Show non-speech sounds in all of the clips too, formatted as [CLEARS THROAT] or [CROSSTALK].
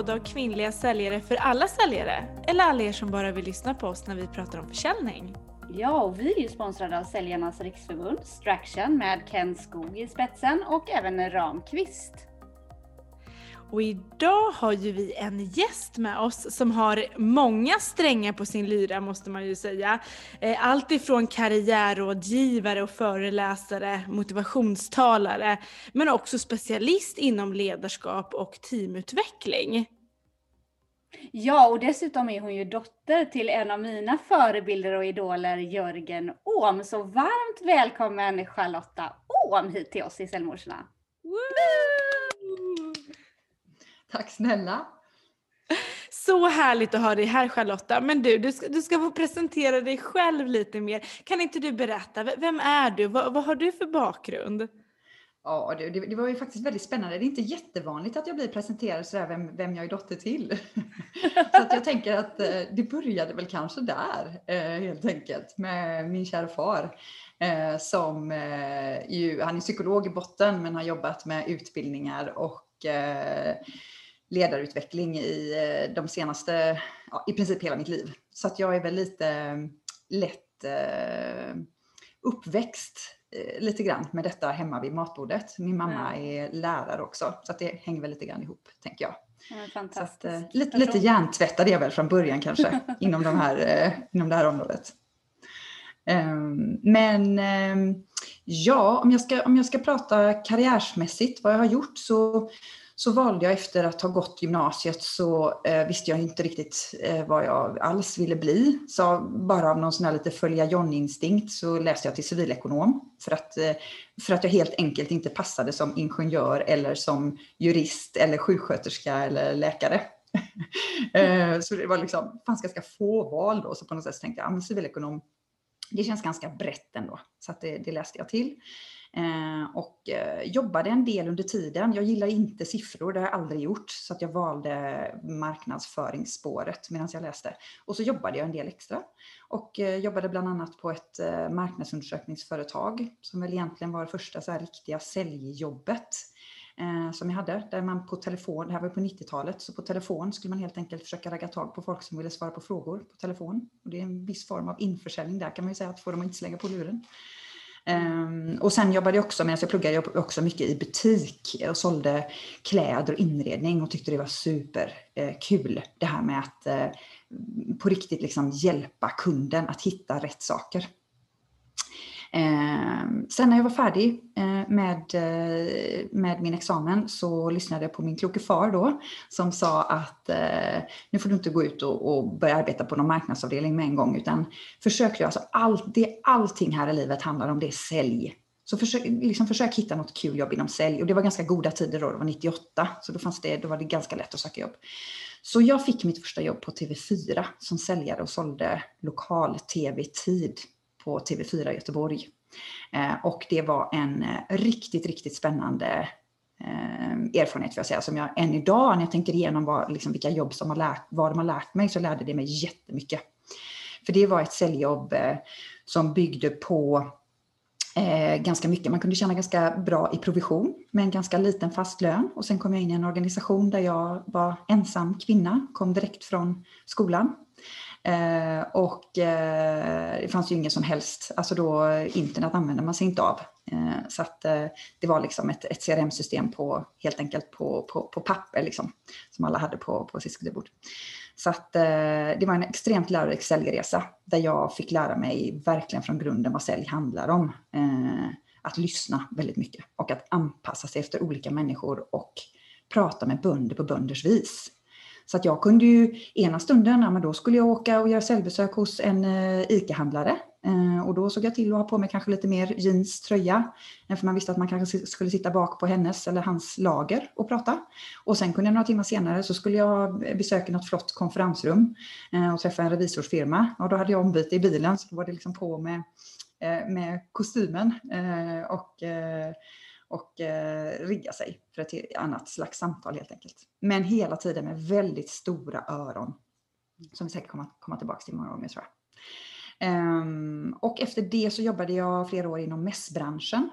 Podd av kvinnliga säljare för alla säljare. Eller alla er som bara vill lyssna på oss när vi pratar om försäljning. Ja, och vi är ju sponsrade av Säljarnas Riksförbund, Straction med Ken Skog i spetsen och även Ramqvist. Och idag har ju vi en gäst med oss som har många strängar på sin lyra måste man ju säga. Eh, allt ifrån karriärrådgivare och föreläsare, motivationstalare, men också specialist inom ledarskap och teamutveckling. Ja, och dessutom är hon ju dotter till en av mina förebilder och idoler, Jörgen Åhm. Så varmt välkommen Charlotta Åhm hit till oss i Säljmorsorna. Tack snälla. Så härligt att ha dig här Charlotta. Men du, du ska, du ska få presentera dig själv lite mer. Kan inte du berätta, vem är du? Vad, vad har du för bakgrund? Ja, det, det, var ju faktiskt väldigt spännande. Det är inte jättevanligt att jag blir presenterad sådär vem, vem jag är dotter till. [LAUGHS] så att jag tänker att eh, det började väl kanske där eh, helt enkelt med min kära far. Eh, som ju, han är psykolog i botten men har jobbat med utbildningar och ledarutveckling i de senaste, ja, i princip hela mitt liv. Så att jag är väl lite lätt uppväxt Eh, lite grann med detta hemma vid matbordet. Min mamma ja. är lärare också, så att det hänger väl lite grann ihop, tänker jag. Ja, så att, eh, lite, lite hjärntvättad är jag väl från början kanske, [LAUGHS] inom, de här, eh, inom det här området. Um, men um, ja, om jag, ska, om jag ska prata karriärsmässigt, vad jag har gjort, så så valde jag efter att ha gått gymnasiet så eh, visste jag inte riktigt eh, vad jag alls ville bli. Så bara av någon sån här lite följa John-instinkt så läste jag till civilekonom för att, eh, för att jag helt enkelt inte passade som ingenjör eller som jurist eller sjuksköterska eller läkare. [LAUGHS] eh, så det var liksom, fanns ganska få val då, så på något sätt tänkte jag, ja, civilekonom, det känns ganska brett ändå. Så att det, det läste jag till. Eh, och eh, jobbade en del under tiden. Jag gillar inte siffror, det har jag aldrig gjort. Så att jag valde marknadsföringsspåret medan jag läste. Och så jobbade jag en del extra. Och eh, jobbade bland annat på ett eh, marknadsundersökningsföretag som väl egentligen var det första så här riktiga säljjobbet eh, som jag hade. Där man på telefon, det här var på 90-talet, så på telefon skulle man helt enkelt försöka ragga tag på folk som ville svara på frågor på telefon. Och det är en viss form av införsäljning där kan man ju säga, att få dem att inte slänga på luren. Ehm, och sen jobbade jag också, medan alltså jag pluggade, jag också mycket i butik och sålde kläder och inredning och tyckte det var superkul. Eh, det här med att eh, på riktigt liksom hjälpa kunden att hitta rätt saker. Eh, sen när jag var färdig eh, med, eh, med min examen så lyssnade jag på min kloke far då som sa att eh, nu får du inte gå ut och, och, börja arbeta på någon marknadsavdelning med en gång utan försök alltså all, det, allting här i livet handlar om det är sälj. Så försök, liksom försök hitta något kul jobb inom sälj och det var ganska goda tider då, det var 98 så då, fanns det, då var det ganska lätt att söka jobb. Så jag fick mitt första jobb på TV4 som säljare och sålde lokal-tv-tid på TV4 Göteborg. Eh, och det var en eh, riktigt, riktigt spännande eh, erfarenhet får jag säga, som jag än idag när jag tänker igenom vad, liksom, vilka jobb som har lärt, vad de har lärt mig så lärde det mig jättemycket. För det var ett säljjobb eh, som byggde på eh, ganska mycket. Man kunde tjäna ganska bra i provision med en ganska liten fast lön. Och sen kom jag in i en organisation där jag var ensam kvinna, kom direkt från skolan. Eh, och eh, det fanns ju ingen som helst, alltså då internet använde man sig inte av. Eh, så att eh, det var liksom ett, ett CRM-system på, helt enkelt på, på, på papper liksom, som alla hade på, på sitt skrivbord. Så att eh, det var en extremt lärorik säljresa där jag fick lära mig verkligen från grunden vad sälj handlar om. Eh, att lyssna väldigt mycket och att anpassa sig efter olika människor och prata med bönder på bönders vis. Så att jag kunde ju ena stunden, ja, men då skulle jag åka och göra säljbesök hos en eh, ICA-handlare. Eh, och då såg jag till att ha på mig kanske lite mer jeans, tröja. Uh, för man visste att man kanske skulle sitta bak på hennes eller hans lager och prata. Och sen kunde jag några timmar senare så skulle jag besöka något flott konferensrum och träffa en revisorsfirma. Och då hade jag ombyte i bilen så då var det liksom på med, med kostymen. och och eh, rigga sig för ett annat slags samtal helt enkelt. Men hela tiden med väldigt stora öron. Som vi säkert kommer att komma tillbaka till många gånger tror jag. Um, och efter det så jobbade jag flera år inom mässbranschen.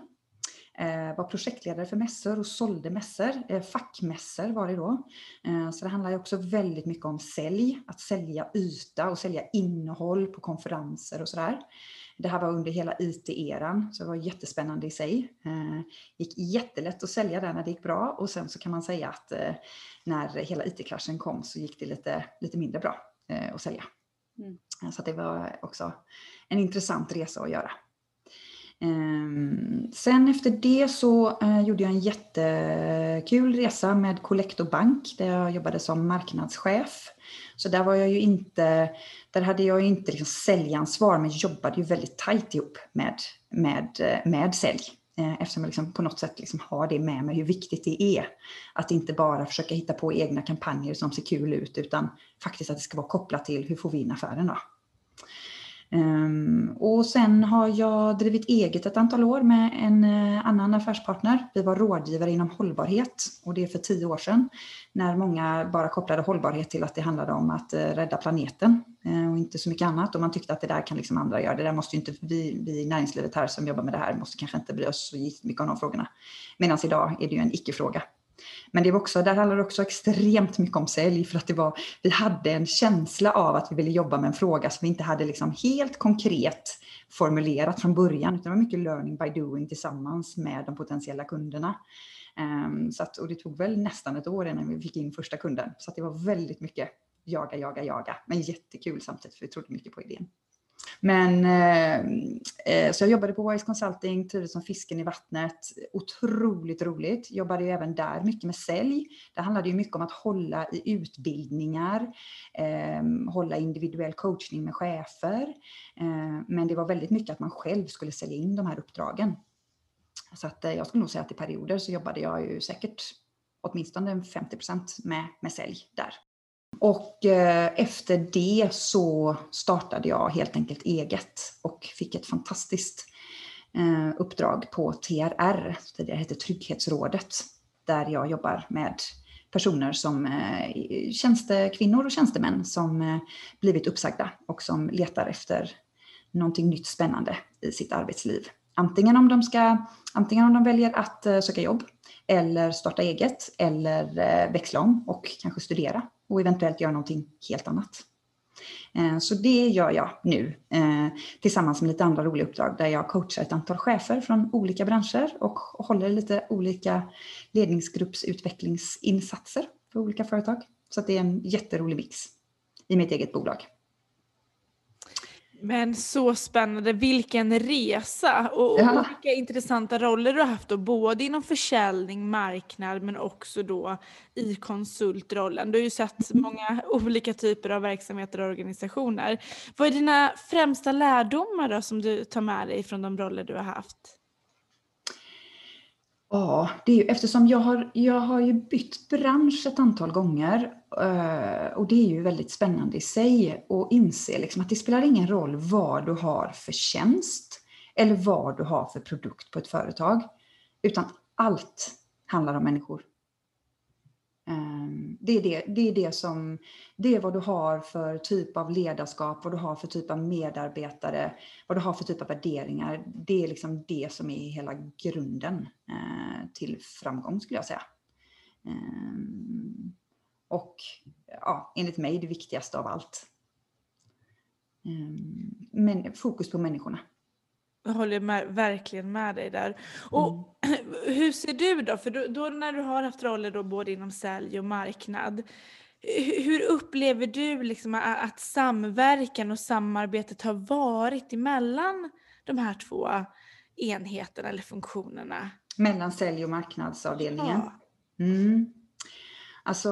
Eh, var projektledare för mässor och sålde mässor. Eh, fackmässor var det då. Eh, så det handlar ju också väldigt mycket om sälj, att sälja yta och sälja innehåll på konferenser och sådär. Det här var under hela IT-eran, så det var jättespännande i sig. Eh, gick jättelätt att sälja där när det gick bra och sen så kan man säga att eh, när hela IT-kraschen kom så gick det lite, lite mindre bra eh, att sälja. Mm. Så det var också en intressant resa att göra. Ehm, sen efter det så eh, gjorde jag en jättekul resa med Collector Bank där jag jobbade som marknadschef. Så där var jag ju inte, där hade jag ju inte liksom säljansvar men jobbade ju väldigt tajt ihop med, med, eh, med sälj. Eh, eftersom jag liksom på något sätt liksom har det med mig hur viktigt det är. Att inte bara försöka hitta på egna kampanjer som ser kul ut utan faktiskt att det ska vara kopplat till hur får vi in affären då. Um, och sen har jag drivit eget ett antal år med en uh, annan affärspartner. Vi var rådgivare inom hållbarhet och det är för tio år sedan. När många bara kopplade hållbarhet till att det handlade om att uh, rädda planeten uh, och inte så mycket annat. Och man tyckte att det där kan liksom andra göra. Det där måste ju inte vi, vi i näringslivet här som jobbar med det här måste kanske inte bry oss så mycket om de frågorna. Medan idag är det ju en icke-fråga. Men det var också, där handlade det också extremt mycket om sälj för att det var, vi hade en känsla av att vi ville jobba med en fråga som vi inte hade liksom helt konkret formulerat från början, utan det var mycket learning by doing tillsammans med de potentiella kunderna. Um, så att, och det tog väl nästan ett år innan vi fick in första kunden, så det var väldigt mycket jaga, jaga, jaga, men jättekul samtidigt för vi trodde mycket på idén. Men eh, eh, så jag jobbade på Wise Consulting, trivdes som fisken i vattnet. Otroligt roligt. Jobbade ju även där mycket med sälj. Det handlade ju mycket om att hålla i utbildningar, eh, hålla individuell coachning med chefer. Eh, men det var väldigt mycket att man själv skulle sälja in de här uppdragen. Så att eh, jag skulle nog säga att i perioder så jobbade jag ju säkert åtminstone 50 med, med sälj där. Och eh, efter det så startade jag helt enkelt eget och fick ett fantastiskt eh, uppdrag på TRR, det hette Trygghetsrådet, där jag jobbar med personer som eh, tjänstekvinnor och tjänstemän som blivit uppsagda och som letar efter någonting nytt spännande i sitt arbetsliv. Antingen om de, ska, antingen om de väljer att söka jobb eller starta eget eller växla om och kanske studera och eventuellt göra någonting helt annat. Eh, så det gör jag nu eh, tillsammans med lite andra roliga uppdrag där jag coachar ett antal chefer från olika branscher och håller lite olika ledningsgruppsutvecklingsinsatser för olika företag. Så det är en jätterolig mix i mitt eget bolag. Men så spännande, vilken resa och, ja. och, vilka intressanta roller du har haft då, både inom försäljning, marknad men också då i konsultrollen. Du har ju sett många olika typer av verksamheter och organisationer. Vad är dina främsta lärdomar då som du tar med dig från de roller du har haft? Ja, det är ju, eftersom jag har, jag har ju bytt bransch ett antal gånger eh, och det är ju väldigt spännande i sig att inse liksom att det spelar ingen roll vad du har för tjänst eller vad du har för produkt på ett företag, utan allt handlar om människor. Ehm, det är det, det är det som, det är vad du har för typ av ledarskap, vad du har för typ av medarbetare, vad du har för typ av värderingar. Det är liksom det som är hela grunden eh, till framgång skulle jag säga. Ehm, och ja, enligt mig det viktigaste av allt. Ehm, men fokus på människorna. Jag håller med, verkligen med dig där. Och mm. [CLEARS THROAT] hur ser du då, för då, då, när du har haft roller då både inom sälj och marknad, hur upplever du liksom att samverkan och samarbetet har varit emellan de här två enheterna eller funktionerna? Mellan sälj och marknadsavdelningen? Ja. Mm. Alltså,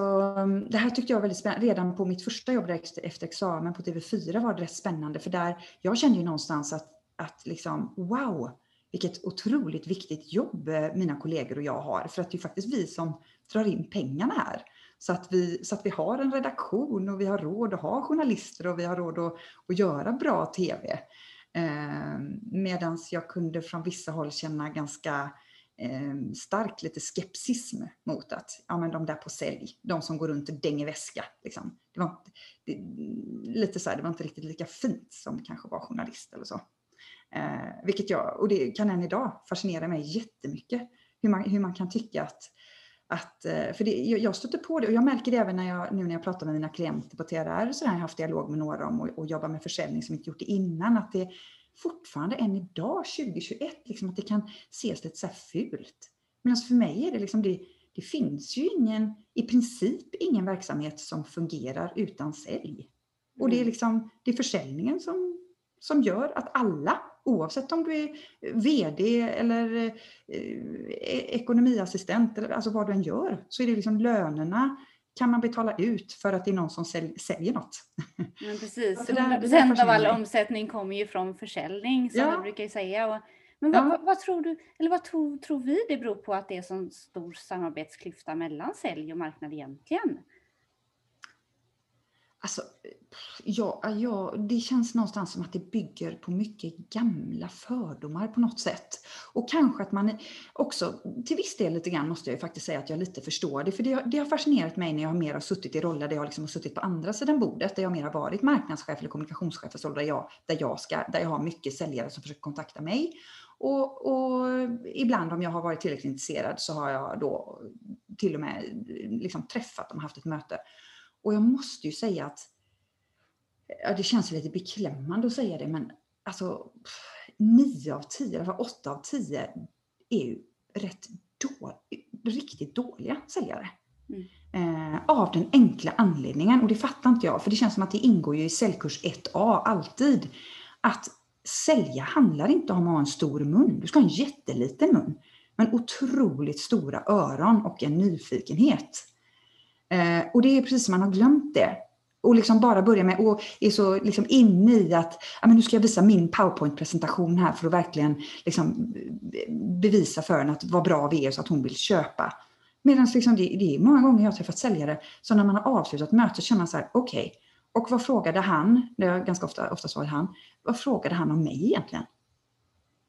det här tyckte jag var väldigt spännande. Redan på mitt första jobb efter examen på TV4 var det rätt spännande för där, jag kände ju någonstans att att liksom, wow, vilket otroligt viktigt jobb eh, mina kollegor och jag har. För att det är faktiskt vi som drar in pengarna här. Så att, vi, så att vi har en redaktion och vi har råd att ha journalister och vi har råd att, att göra bra TV. Eh, Medan jag kunde från vissa håll känna ganska eh, stark lite skepsism mot att ja, men de där på sälj, de som går runt och dänger väska. Liksom. Det var, det, lite så här, det var inte riktigt lika fint som kanske var journalist eller så. Eh, vilket jag, och det kan än idag fascinera mig jättemycket. Hur man, hur man kan tycka att, att eh, för det, jag stöter på det och jag märker det även när jag, nu när jag pratar med mina klienter på TRR, så har jag haft dialog med några om och, och jobbar med försäljning som inte gjort det innan, att det fortfarande än idag, 2021, liksom att det kan ses lite så här fult. Men för mig är det liksom det, det finns ju ingen, i princip ingen verksamhet som fungerar utan sälj. Och det är mm. liksom, det är försäljningen som, som gör att alla, oavsett om du är VD eller eh, ekonomiassistent, eller, alltså vad du än gör, så är det liksom lönerna kan man betala ut för att det är någon som sälj, säljer något. Men precis, [LAUGHS] 100% av all omsättning kommer ju från försäljning som ja. vi brukar säga. Och, men vad, ja. vad, vad, tror du, eller vad tror, tror vi det beror på att det är så stor samarbetsklyfta mellan sälj och marknad egentligen? Alltså, ja, ja, det känns någonstans som att det bygger på mycket gamla fördomar på något sätt. Och kanske att man också, till viss del lite grann måste jag faktiskt säga att jag lite förstår det. För det, det har fascinerat mig när jag mer har suttit i roller där jag liksom har suttit på andra sidan bordet, där jag mer har varit marknadschef eller kommunikationschef, där jag, där jag, ska, där jag har mycket säljare som försöker kontakta mig. Och, och, ibland om jag har varit tillräckligt intresserad så har jag då till och med liksom träffat dem, haft ett möte. Och jag måste ju säga att, ja, det känns lite beklämmande att säga det, men alltså nio av tio, eller åtta av tio är ju rätt då, riktigt dåliga säljare. Mm. Eh, av den enkla anledningen, och det fattar inte jag, för det känns som att det ingår ju i säljkurs 1A alltid, att sälja handlar inte om att ha en stor mun. Du ska ha en jätteliten mun, men otroligt stora öron och en nyfikenhet. Eh, och det är precis som man har glömt det. Och liksom bara börja med och är så liksom inne i att ja, men nu ska jag visa min powerpoint-presentation här för att verkligen liksom eh, bevisa för henne att vad bra vi är så att hon vill köpa. Medan liksom det, det är många gånger jag har träffat säljare, så när man har avslutat mötet känner man så här, okej, okay, och vad frågade han? Det har ganska ofta, ofta svarat han. Vad frågade han om mig egentligen?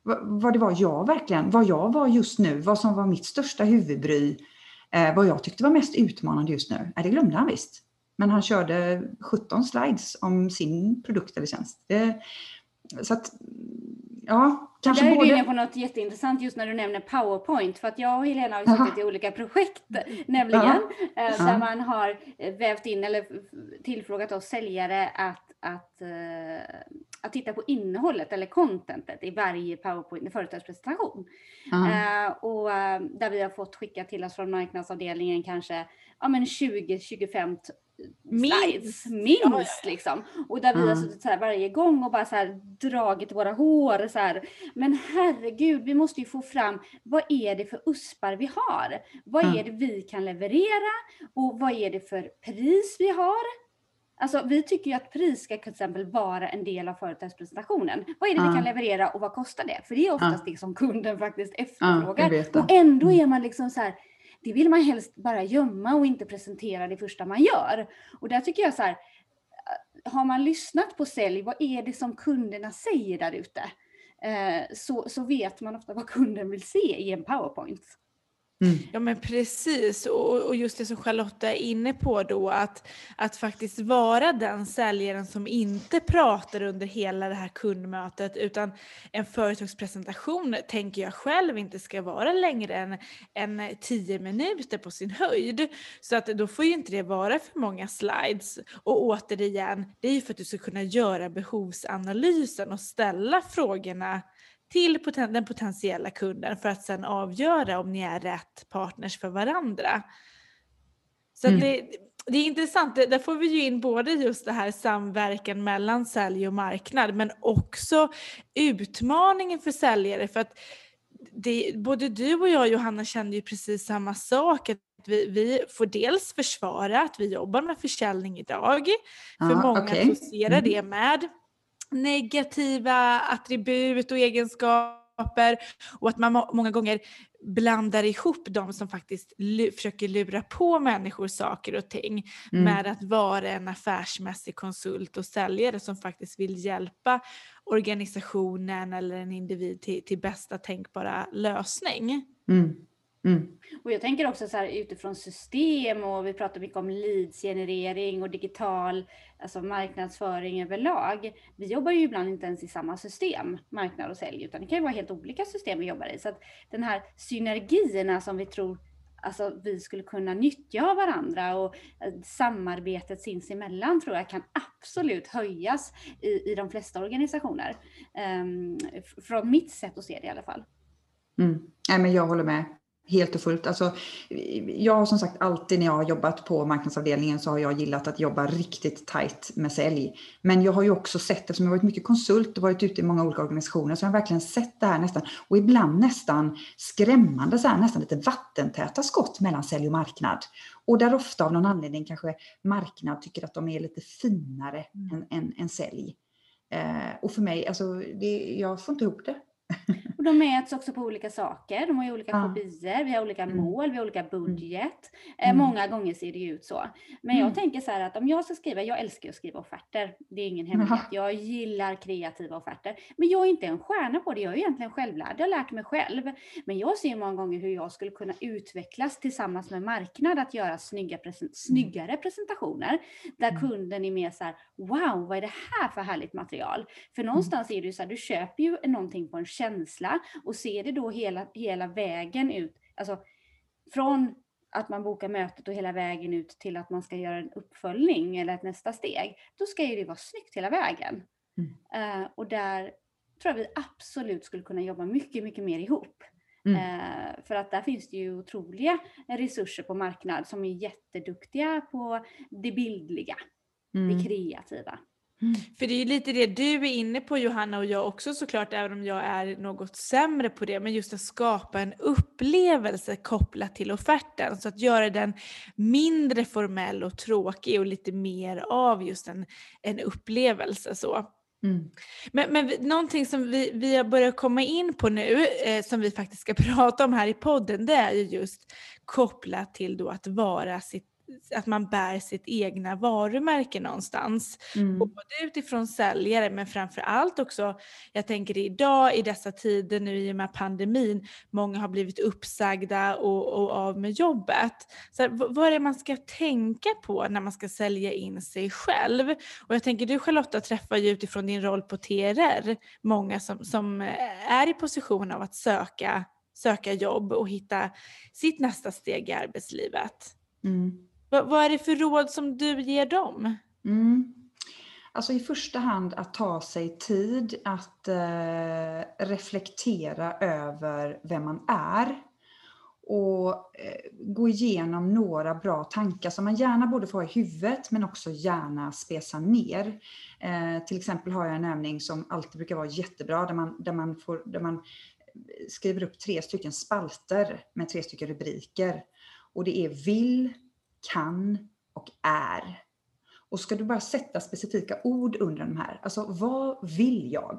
Vad, vad det var jag verkligen, vad jag var just nu, vad som var mitt största huvudbry Eh, vad jag tyckte var mest utmanande just nu, eh, det glömde han visst. Men han körde 17 slides om sin produkt eller tjänst. Det, så att, ja, kanske Där är både... du inne på något jätteintressant just när du nämner PowerPoint. För att jag och Helena har ju suttit i olika projekt, [LAUGHS] nämligen, ja. Eh, där man har vävt in eller tillfrågat oss säljare att, att, att titta på innehållet eller contentet i varje PowerPoint, företagspresentation. Uh, och uh, där vi har fått skicka till oss från marknadsavdelningen kanske ja, 20-25 slides, minst ja, ja. liksom. Och där vi har suttit så här varje gång och bara så här dragit våra hår så här. Men herregud, vi måste ju få fram vad är det för uspar vi har? Vad mm. är det vi kan leverera? Och vad är det för pris vi har? Alltså, vi tycker ju att pris ska till exempel vara en del av företagspresentationen. Vad är det ja. vi kan leverera och vad kostar det? För det är oftast ja. det som kunden faktiskt efterfrågar. Ja, och ändå mm. är man liksom så här, det vill man helst bara gömma och inte presentera det första man gör. Och där tycker jag så här, äh, har man lyssnat på sälj, vad är det som kunderna säger där ute? Eh, så, så vet man ofta vad kunden vill se i en powerpoint. Mm. Ja men precis och, och, just det som Charlotta är inne på då att, att faktiskt vara den säljaren som inte pratar under hela det här kundmötet utan en företagspresentation tänker jag själv inte ska vara längre än, än tio minuter på sin höjd. Så att då får ju inte det vara för många slides och återigen det är ju för att du ska kunna göra behovsanalysen och ställa frågorna till poten den potentiella kunden för att sedan avgöra om ni är rätt partners för varandra. Så mm. det, det, är intressant, där får vi ju in både just det här samverkan mellan sälj och marknad men också utmaningen för säljare för att det, både du och jag Johanna kände ju precis samma sak. Att vi, vi får dels försvara att vi jobbar med försäljning idag. För ah, många okay. associerar mm. det med negativa attribut och egenskaper och att man må många gånger blandar ihop de som faktiskt försöker lura på människor saker och ting mm. med att vara en affärsmässig konsult och säljare som faktiskt vill hjälpa organisationen eller en individ till, till bästa tänkbara lösning. Mm. Mm. Och jag tänker också så här utifrån system och vi pratar mycket om leadsgenerering och digital alltså marknadsföring överlag. Vi jobbar ju ibland inte ens i samma system, marknad och sälj, utan det kan ju vara helt olika system vi jobbar i. Så att den här synergierna som vi tror alltså, vi skulle kunna nyttja av varandra och eh, samarbetet sinsemellan tror jag kan absolut höjas i, i de flesta organisationer. Um, från mitt sätt att se det i alla fall. Mm. Nej, men jag håller med. Helt och fullt. Alltså, jag har som sagt alltid när jag har jobbat på marknadsavdelningen så har jag gillat att jobba riktigt tajt med sälj. Men jag har ju också sett, eftersom jag varit mycket konsult och varit ute i många olika organisationer, så har jag verkligen sett det här nästan, och ibland nästan skrämmande, så här, nästan lite vattentäta skott mellan sälj och marknad. Och där ofta av någon anledning kanske marknad tycker att de är lite finare mm. än, än, än sälj. Eh, och för mig, alltså, det, jag får inte ihop det. Och de mäts också på olika saker. De har ju olika ja. kopior, vi har olika mm. mål, vi har olika mm. budget. Eh, mm. många gånger ser det ju ut så. Men jag mm. tänker så här att om jag ska skriva, jag älskar att skriva offerter. Det är ingen hemlighet. Jag gillar kreativa offerter. Men jag är inte en stjärna på det. Jag är egentligen självlärd. Jag har lärt mig själv. Men jag ser många gånger hur jag skulle kunna utvecklas tillsammans med marknad att göra snygga present snyggare presentationer. Där kunden är mer så här, wow, vad är det här för härligt material? För någonstans är det ju så här, du köper ju någonting på en känsla och ser det då hela, hela vägen ut, alltså från att man bokar mötet och hela vägen ut till att man ska göra en uppföljning eller ett nästa steg, då ska ju det vara snyggt hela vägen. Mm. Uh, och där tror jag vi absolut skulle kunna jobba mycket, mycket mer ihop. Mm. Uh, för att där finns det ju otroliga resurser på marknad som är jätteduktiga på det bildliga, mm. det kreativa. Mm. För det är lite det du är inne på Johanna och jag också såklart, även om jag är något sämre på det, men just att skapa en upplevelse kopplat till offerten. Så att göra den mindre formell och tråkig och lite mer av just en, en upplevelse. Så. Mm. Men, men någonting som vi, vi har börjat komma in på nu, eh, som vi faktiskt ska [LAUGHS] prata om här i podden, det är ju just kopplat till då att vara sitt att man bär sitt egna varumärke någonstans. Mm. Både utifrån säljare men framför allt också, jag tänker idag i dessa tider nu i och med pandemin, många har blivit uppsagda och, och av med jobbet. Så här, vad är det man ska tänka på när man ska sälja in sig själv? Och jag tänker du Charlotta träffar ju utifrån din roll på TRR många som, som är i position av att söka, söka jobb och hitta sitt nästa steg i arbetslivet. Mm. Vad, vad är det för råd som du ger dem? Mm. Alltså i första hand att ta sig tid att eh, reflektera över vem man är och eh, gå igenom några bra tankar som man gärna borde få ha i huvudet men också gärna spesa ner. Eh, till exempel har jag en övning som alltid brukar vara jättebra där man, där man, får, där man skriver upp tre stycken spalter med tre stycken rubriker. Och det är vill, kan och är. Och ska du bara sätta specifika ord under de här, alltså vad vill jag?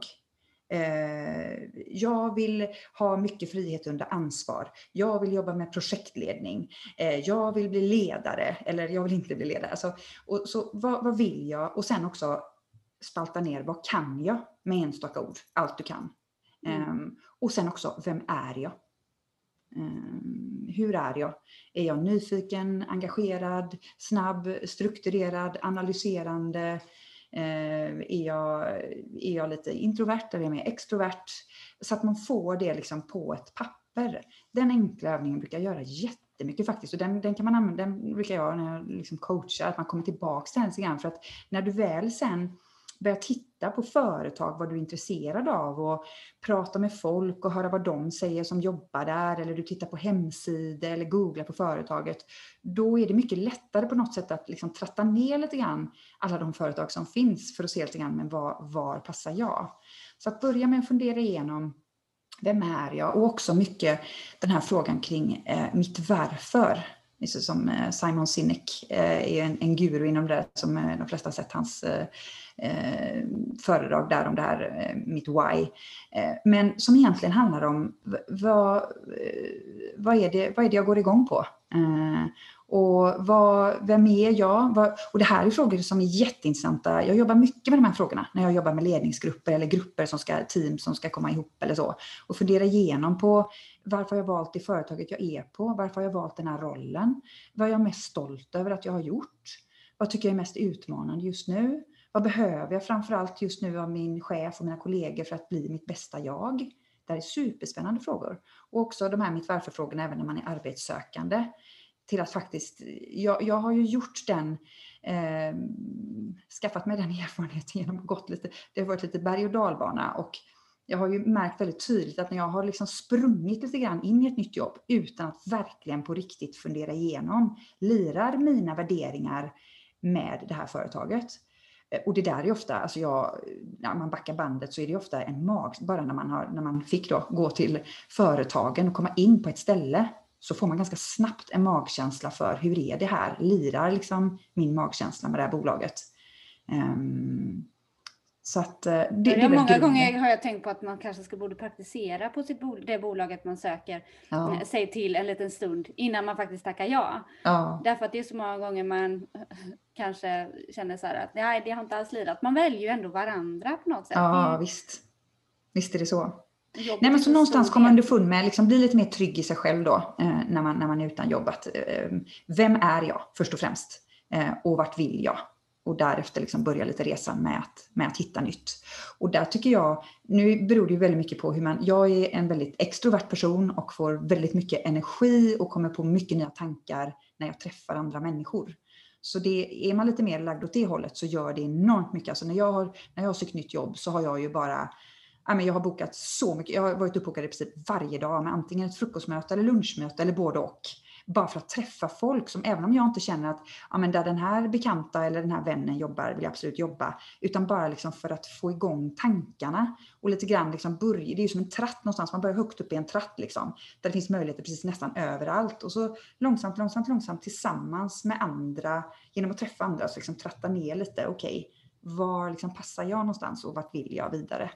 Eh, jag vill ha mycket frihet under ansvar. Jag vill jobba med projektledning. Eh, jag vill bli ledare, eller jag vill inte bli ledare. Alltså, och, så vad, vad vill jag? Och sen också spalta ner, vad kan jag med enstaka ord? Allt du kan. Mm. Eh, och sen också, vem är jag? Ehm, hur är jag? Är jag nyfiken, engagerad, snabb, strukturerad, analyserande? Ehm, är jag, är jag lite introvert eller är jag mer extrovert? Så att man får det liksom på ett papper. Den enkla övningen brukar jag göra jättemycket faktiskt. Och den, den kan man använda, den brukar jag när jag liksom coachar, att man kommer tillbaka till den lite grann. För att när du väl sen börja titta på företag, vad du är intresserad av och prata med folk och höra vad de säger som jobbar där eller du tittar på hemsidor eller googlar på företaget. Då är det mycket lättare på något sätt att liksom tratta ner lite grann alla de företag som finns för att se lite grann men var, var passar jag? Så att börja med att fundera igenom vem är jag? Och också mycket den här frågan kring eh, mitt varför. Liksom som eh, Simon Sinek eh, är en, en guru inom det som eh, de flesta har sett hans eh, föredrag där om det här, mitt why. Men som egentligen handlar om vad, vad, är det, vad är det jag går igång på? Och vad, vem är jag? Vad, och det här är frågor som är jätteintressanta. Jag jobbar mycket med de här frågorna när jag jobbar med ledningsgrupper eller grupper som ska, team som ska komma ihop eller så. Och fundera igenom på varför har jag valt det företaget jag är på? Varför har jag valt den här rollen? Vad är jag mest stolt över att jag har gjort? Vad tycker jag är mest utmanande just nu? Vad behöver jag framförallt just nu av min chef och mina kollegor för att bli mitt bästa jag? Det här är superspännande frågor. Och också de här mitt varför-frågorna även när man är arbetssökande. Till att faktiskt, jag, jag har ju gjort den, eh, skaffat mig den [LAUGHS] erfarenheten genom att gått lite, det har varit lite berg och dalbana och jag har ju märkt väldigt tydligt att när jag har liksom sprungit lite grann in i ett nytt jobb utan att verkligen på riktigt fundera igenom, lirar mina värderingar med det här företaget? Eh, och det där är ofta, alltså jag, när man backar bandet så är det ofta en mag, bara när man, har, när man fick då gå till företagen och komma in på ett ställe så får man ganska snabbt en magkänsla för hur är det här? Lirar liksom min magkänsla med det här bolaget? Um, så att, eh, det, det är många gånger har jag tänkt på att man kanske ska borde praktisera på sitt bol det bolaget man söker ja. Eh, sig till en liten stund innan man faktiskt tackar ja. ja. Därför att det är så många gånger man [LAUGHS] kanske känner så här att nej, det har inte alls lirat. Man väljer ju ändå varandra på något sätt. Ja, visst. Visst är det så. Nej, men så någonstans kommer underfund med, liksom, bli lite mer trygg i sig själv då, eh, när, man, när man är utan jobb. Att, eh, vem är jag först och främst? Eh, och vart vill jag? och därefter liksom börja lite resan med att, med att hitta nytt. Och där tycker jag, nu beror det ju väldigt mycket på hur man, jag är en väldigt extrovert person och får väldigt mycket energi och kommer på mycket nya tankar när jag träffar andra människor. Så det, är man lite mer lagd åt det hållet så gör det enormt mycket. Alltså när jag har, när jag har sökt nytt jobb så har jag ju bara jag har bokat så mycket, jag har varit uppbokad i princip varje dag med antingen ett frukostmöte eller lunchmöte eller både och bara för att träffa folk som även om jag inte känner att ja, men där den här bekanta eller den här vännen jobbar vill jag absolut jobba. Utan bara liksom för att få igång tankarna och lite grann liksom börja, det är ju som en tratt någonstans, man börjar högt upp i en tratt liksom. Där det finns möjligheter precis nästan överallt och så långsamt, långsamt, långsamt tillsammans med andra, genom att träffa andra, så liksom tratta ner lite, okej, okay, var liksom passar jag någonstans och vart vill jag vidare?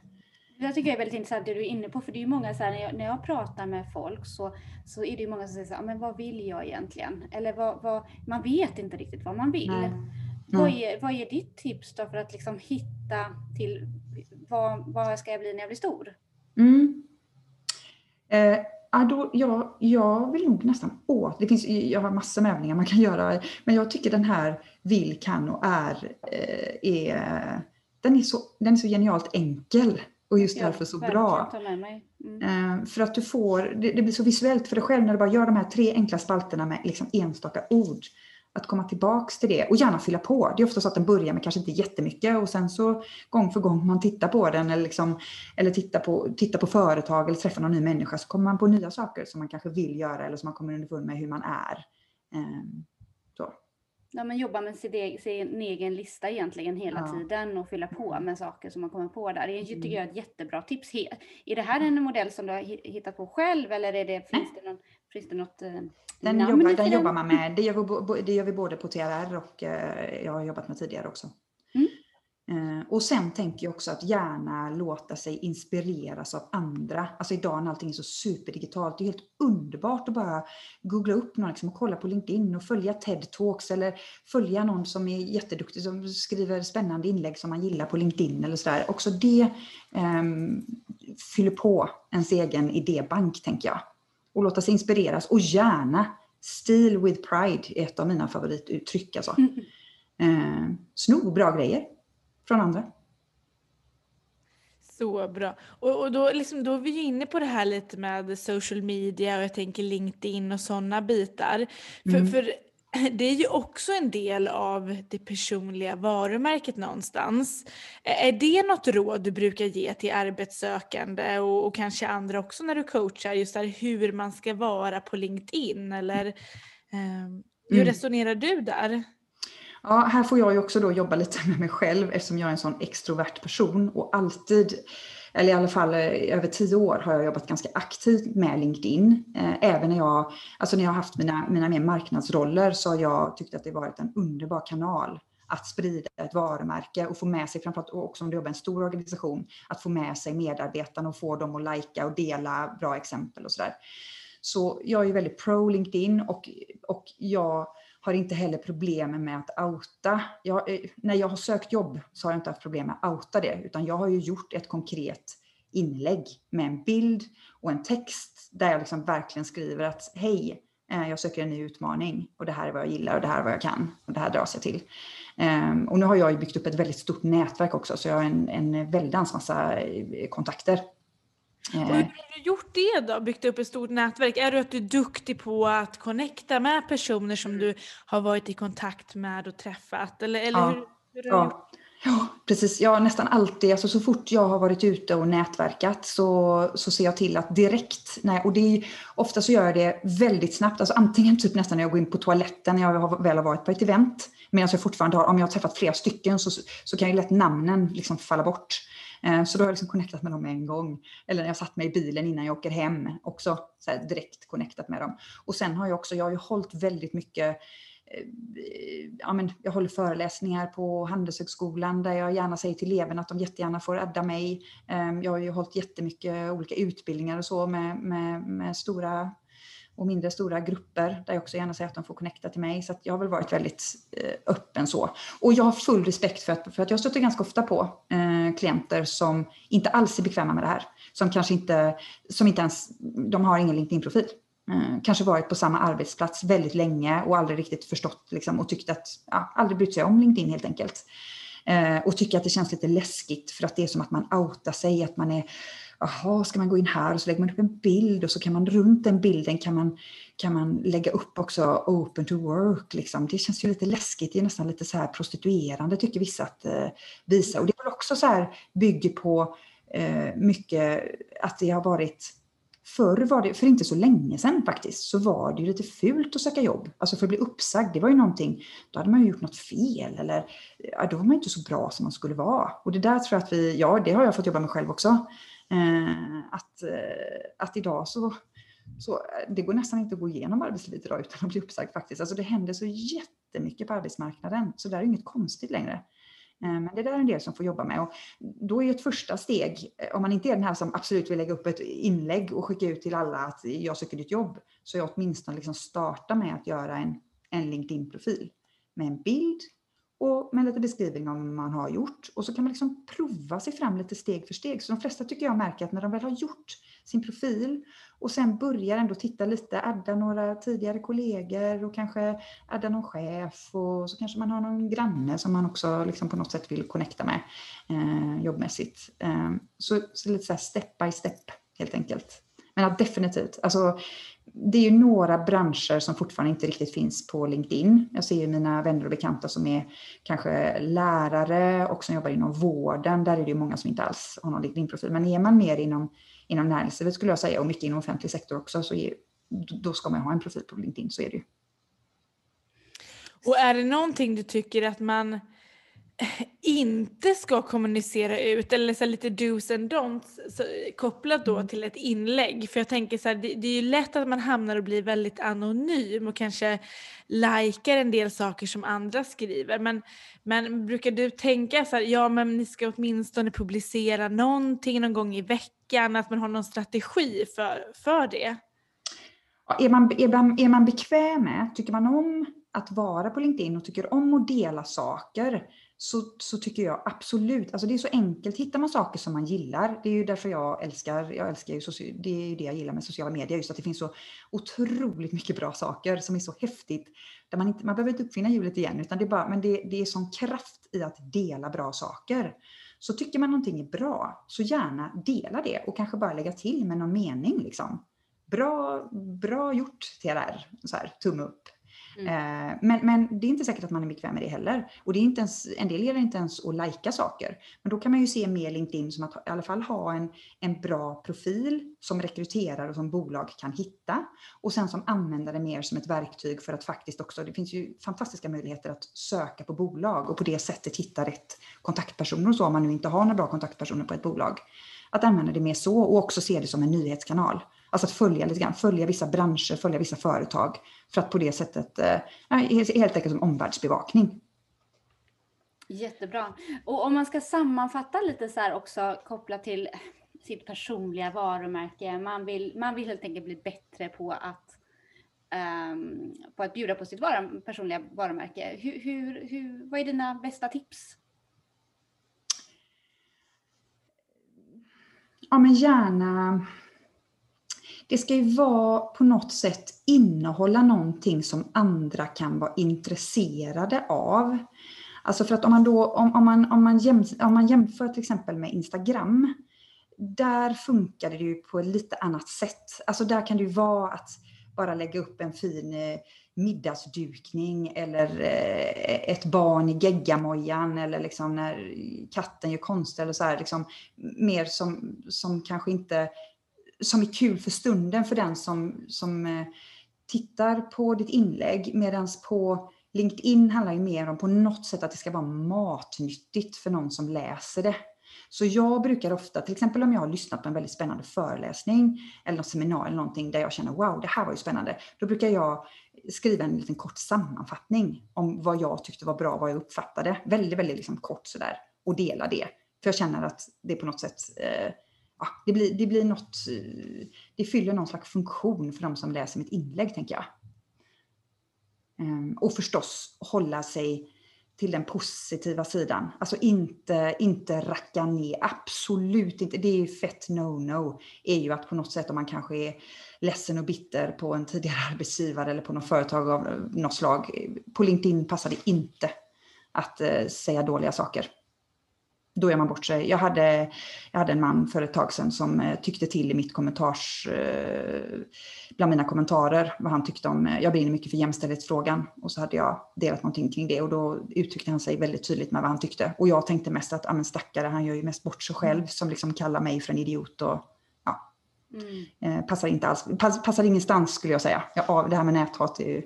Det tycker jag är väldigt intressant det du är inne på, för det är många så här, när jag, när jag pratar med folk så, så är det många som säger så här, men vad vill jag egentligen? Eller vad, vad, man vet inte riktigt vad man vill. Nej. Vad, är, vad är ditt tips då för att liksom hitta till vad, vad ska jag bli när jag blir stor? Mm. Eh, då, jag, jag vill nog nästan åt, det finns, jag har massor med övningar man kan [LAUGHS] göra, men jag tycker den här vill, kan och är, eh, är den, är så, den är så genialt enkel och just ja, därför så bra. Mm. Eh, för att du får, det, det, blir så visuellt för dig själv när du bara gör de här tre enkla spalterna med liksom enstaka ord. Att komma tillbaks till det och gärna fylla på. Det är ofta så att den börjar med kanske inte jättemycket och sen så gång för gång man tittar på den eller, liksom, eller tittar, på, tittar på företag eller träffar någon ny människa så kommer man på nya saker som man kanske vill göra eller som man kommer underfund med hur man är. Ehm, ja, men jobba med sin, sin egen lista egentligen hela ja. tiden och fylla på med saker som man kommer på där. Det tycker jag är ett jättebra tips. Är det här en modell som du har hittat på själv eller är det, finns, det någon, finns det något eh, den, jobbar, den jobbar man med. Det gör, vi, det gör vi både på TRR och eh, jag har jobbat med tidigare också. Eh, och sen tänker jag också att gärna låta sig inspireras av andra. Alltså idag när allting är så superdigitalt, det är helt underbart att bara googla upp någon liksom och kolla på LinkedIn och följa TED-talks eller följa någon som är jätteduktig som skriver spännande inlägg som man gillar på LinkedIn eller sådär. Också det um, fyller på ens egen idébank tänker jag. Och låta sig inspireras och gärna Steal with pride är ett av mina favorituttryck. Alltså. Mm. Uh, sno bra grejer från andra. Så bra. Och, och då, liksom, då är vi inne på det här lite med social media och jag tänker LinkedIn och sådana bitar. Mm. För, för [CLEARS THROAT] det är ju också en del av det personliga varumärket någonstans. Är det något råd du brukar ge till arbetssökande och, och kanske andra också när du coachar, just där hur man ska vara på LinkedIn? Eller eh, hur mm. resonerar du där? Ja, här får jag ju också då jobba lite [LAUGHS] med mig själv eftersom jag är en sån extrovert person och alltid, eller i alla fall eh, över tio år har jag jobbat ganska aktivt med LinkedIn. Eh, även när jag, alltså när jag har haft mina, mina mer marknadsroller så har jag tyckt att det varit en underbar kanal att sprida ett varumärke och få med sig, framförallt också om du jobbar i en stor organisation, att få med sig medarbetarna och få dem att lajka och dela bra exempel och sådär. Så jag är väldigt pro LinkedIn och, och jag har inte heller problem med att outa. Jag, eh, när jag har sökt jobb så har jag inte haft problem med att outa det, utan jag har ju gjort ett konkret inlägg med en bild och en text där jag liksom verkligen skriver att hej, eh, jag söker en ny utmaning och det här är vad jag gillar och det här är vad jag kan och det här dras jag till. Ehm, och nu har jag byggt upp ett väldigt stort nätverk också så jag har en, en väldans massa kontakter hur har du gjort det då? Byggt upp ett stort nätverk? Är du att du är duktig på att connecta med personer som du har varit i kontakt med och träffat? Eller, eller ja. hur, hur ja. Ja, precis. Ja, nästan alltid. Alltså, så fort jag har varit ute och nätverkat så, så ser jag till att direkt, nej, och det är, ofta så gör jag det väldigt snabbt. Alltså, antingen typ nästan när jag går in på toaletten när jag har, väl har varit på ett event. Medan jag fortfarande har, om jag har träffat flera stycken så, så kan ju lätt namnen liksom falla bort. Eh, så då har jag liksom connectat med dem en gång. Eller när jag satt mig i bilen innan jag åker hem, också så direkt connectat med dem. Och sen har jag också, jag har ju hållit väldigt mycket eh, ja, men jag håller föreläsningar på Handelshögskolan där jag gärna säger till eleverna att de jättegärna får adda mig. Ehm, jag har ju hållit jättemycket olika utbildningar och så med, med, med stora och mindre stora grupper där jag också gärna säger att de får connecta till mig. Så jag har väl varit väldigt eh, öppen så. Och jag har full respekt för att, för att jag stöter ganska ofta på eh, klienter som inte alls är bekväma med det här. Som kanske inte, som inte ens, de har ingen LinkedIn-profil. Eh, kanske varit på samma arbetsplats väldigt länge och aldrig riktigt förstått liksom, och tyckt att, ja, aldrig brytt sig om LinkedIn helt enkelt. Eh, och tycker att det känns lite läskigt för att det är som att man outar sig, att man är Jaha, ska man gå in här och så lägger man upp en bild och så kan man runt den bilden kan man, kan man lägga upp också open to work. Liksom. Det känns ju lite läskigt, det är nästan lite så här prostituerande tycker vissa att eh, visa. Och det är väl också så här, bygger på eh, mycket att det har varit Förr var det, för inte så länge sedan faktiskt, så var det ju lite fult att söka jobb. Alltså för att bli uppsagd, det var ju någonting, då hade man ju gjort något fel eller ja, då var man inte så bra som man skulle vara. Och det där tror jag att vi, ja det har jag fått jobba med själv också. Eh, att, eh, att idag så, så eh, det går nästan inte att gå igenom arbetslivet idag utan att bli uppsagd faktiskt. Alltså det händer så jättemycket på arbetsmarknaden så det är inget konstigt längre. Eh, men det där är en del som får jobba med. Och då är ett första steg, eh, om man inte är den här som absolut vill lägga upp ett inlägg och skicka ut till alla att jag söker ditt jobb, så är åtminstone liksom starta med att göra en, en LinkedIn-profil med en bild och med lite beskrivning om vad man har gjort. Och så kan man liksom prova sig fram lite steg för steg. Så de flesta tycker jag märker att när de väl har gjort sin profil och sen börjar ändå titta lite, adda några tidigare kollegor och kanske adda någon chef och så kanske man har någon granne som man också liksom på något sätt vill connecta med eh, jobbmässigt. Eh, så, så lite så step by step helt enkelt. Men ja, definitivt. Alltså, det är ju några branscher som fortfarande inte riktigt finns på LinkedIn. Jag ser ju mina vänner och bekanta som är kanske lärare och som jobbar inom vården. Där är det ju många som inte alls har någon LinkedIn-profil. Men är man mer inom, inom näringslivet skulle jag säga och mycket inom offentlig sektor också så är, då ska man ha en profil på LinkedIn. Så är det ju. Och är det någonting du tycker att man inte ska kommunicera ut eller så lite dos and don'ts så, kopplat då mm. till ett inlägg. För jag tänker så här, det, det, är ju lätt att man hamnar och blir väldigt anonym och kanske likar en del saker som andra skriver. Men, men brukar du tänka så här, ja men ni ska åtminstone publicera någonting någon gång i veckan, att man har någon strategi för, för det? Är man, är, man, är man bekväm med, tycker man om att vara på LinkedIn och tycker om att dela saker så, så tycker jag absolut, alltså det är så enkelt. Hittar man saker som man gillar, det är ju därför jag älskar, jag älskar ju, det är ju det jag gillar med sociala medier, just att det finns så otroligt mycket bra saker som är så häftigt. Där man, inte, man behöver inte uppfinna hjulet igen, utan det är bara, men det, det är sån kraft i att dela bra saker. Så tycker man någonting är bra, så gärna dela det och kanske bara lägga till med någon mening. Liksom. Bra, bra gjort TRR, så här, tumme upp. Mm. Eh, men, men det är inte säkert att man är bekväm med det heller. Och det är inte ens, en del gillar inte ens att lajka saker. Men då kan man ju se mer LinkedIn som att i alla fall ha en, en bra profil som rekryterare och som bolag kan hitta. Och sen som användare mer som ett verktyg för att faktiskt också, det finns ju fantastiska möjligheter att söka på bolag och på det sättet hitta rätt kontaktpersoner och så om man nu inte har några bra kontaktpersoner på ett bolag. Att använda det mer så och också se det som en nyhetskanal. Alltså att följa lite grann, följa vissa branscher, följa vissa företag. För att på det sättet, eh, helt enkelt som omvärldsbevakning. Jättebra. Och om man ska sammanfatta lite så här också kopplat till sitt personliga varumärke. Man vill, man vill helt enkelt bli bättre på att, um, på att bjuda på sitt var personliga varumärke. Hur, hur, hur, vad är dina bästa tips? Ja men gärna det ska ju vara på något sätt innehålla någonting som andra kan vara intresserade av. Alltså för att om man, då, om, om man, om man, jäm, om man jämför till exempel med Instagram, där funkar det ju på ett lite annat sätt. Alltså där kan det ju vara att bara lägga upp en fin eh, middagsdukning eller eh, ett barn i geggamojan eller liksom när katten gör konst eller så här, liksom mer som, som kanske inte som är kul för stunden för den som, som eh, tittar på ditt inlägg. Medan på LinkedIn handlar ju mer om på något sätt att det ska vara matnyttigt för någon som läser det. Så jag brukar ofta, till exempel om jag har lyssnat på en väldigt spännande föreläsning eller något seminarium eller någonting där jag känner wow, det här var ju spännande. Då brukar jag skriva en liten kort sammanfattning om vad jag tyckte var bra, vad jag uppfattade. Väldigt, väldigt liksom kort sådär och dela det. För jag känner att det på något sätt eh, ja, det, blir, det blir något, eh, det fyller någon slags funktion för de som läser mitt inlägg, tänker jag. Ehm, och förstås hålla sig till den positiva sidan. Alltså inte, inte racka ner, absolut inte. Det är ju fett no-no. är ju att på något sätt om man kanske är ledsen och bitter på en tidigare [LAUGHS] arbetsgivare eller på något företag av eh, något slag. På LinkedIn passar det inte att eh, säga dåliga saker då gör man bort sig. Jag hade, jag hade en man för ett tag sedan som eh, tyckte till i mitt kommentars, eh, bland mina kommentarer, vad han tyckte om, jag brinner mycket för jämställdhetsfrågan och så hade jag delat någonting kring det och då uttryckte han sig väldigt tydligt med vad han tyckte. Och jag tänkte mest att, ja men stackare, han gör ju mest bort sig själv som liksom kallar mig för en idiot och ja, mm. Eh, passar inte alls, pass, passar ingenstans skulle jag säga. Ja, det här med näthat är ju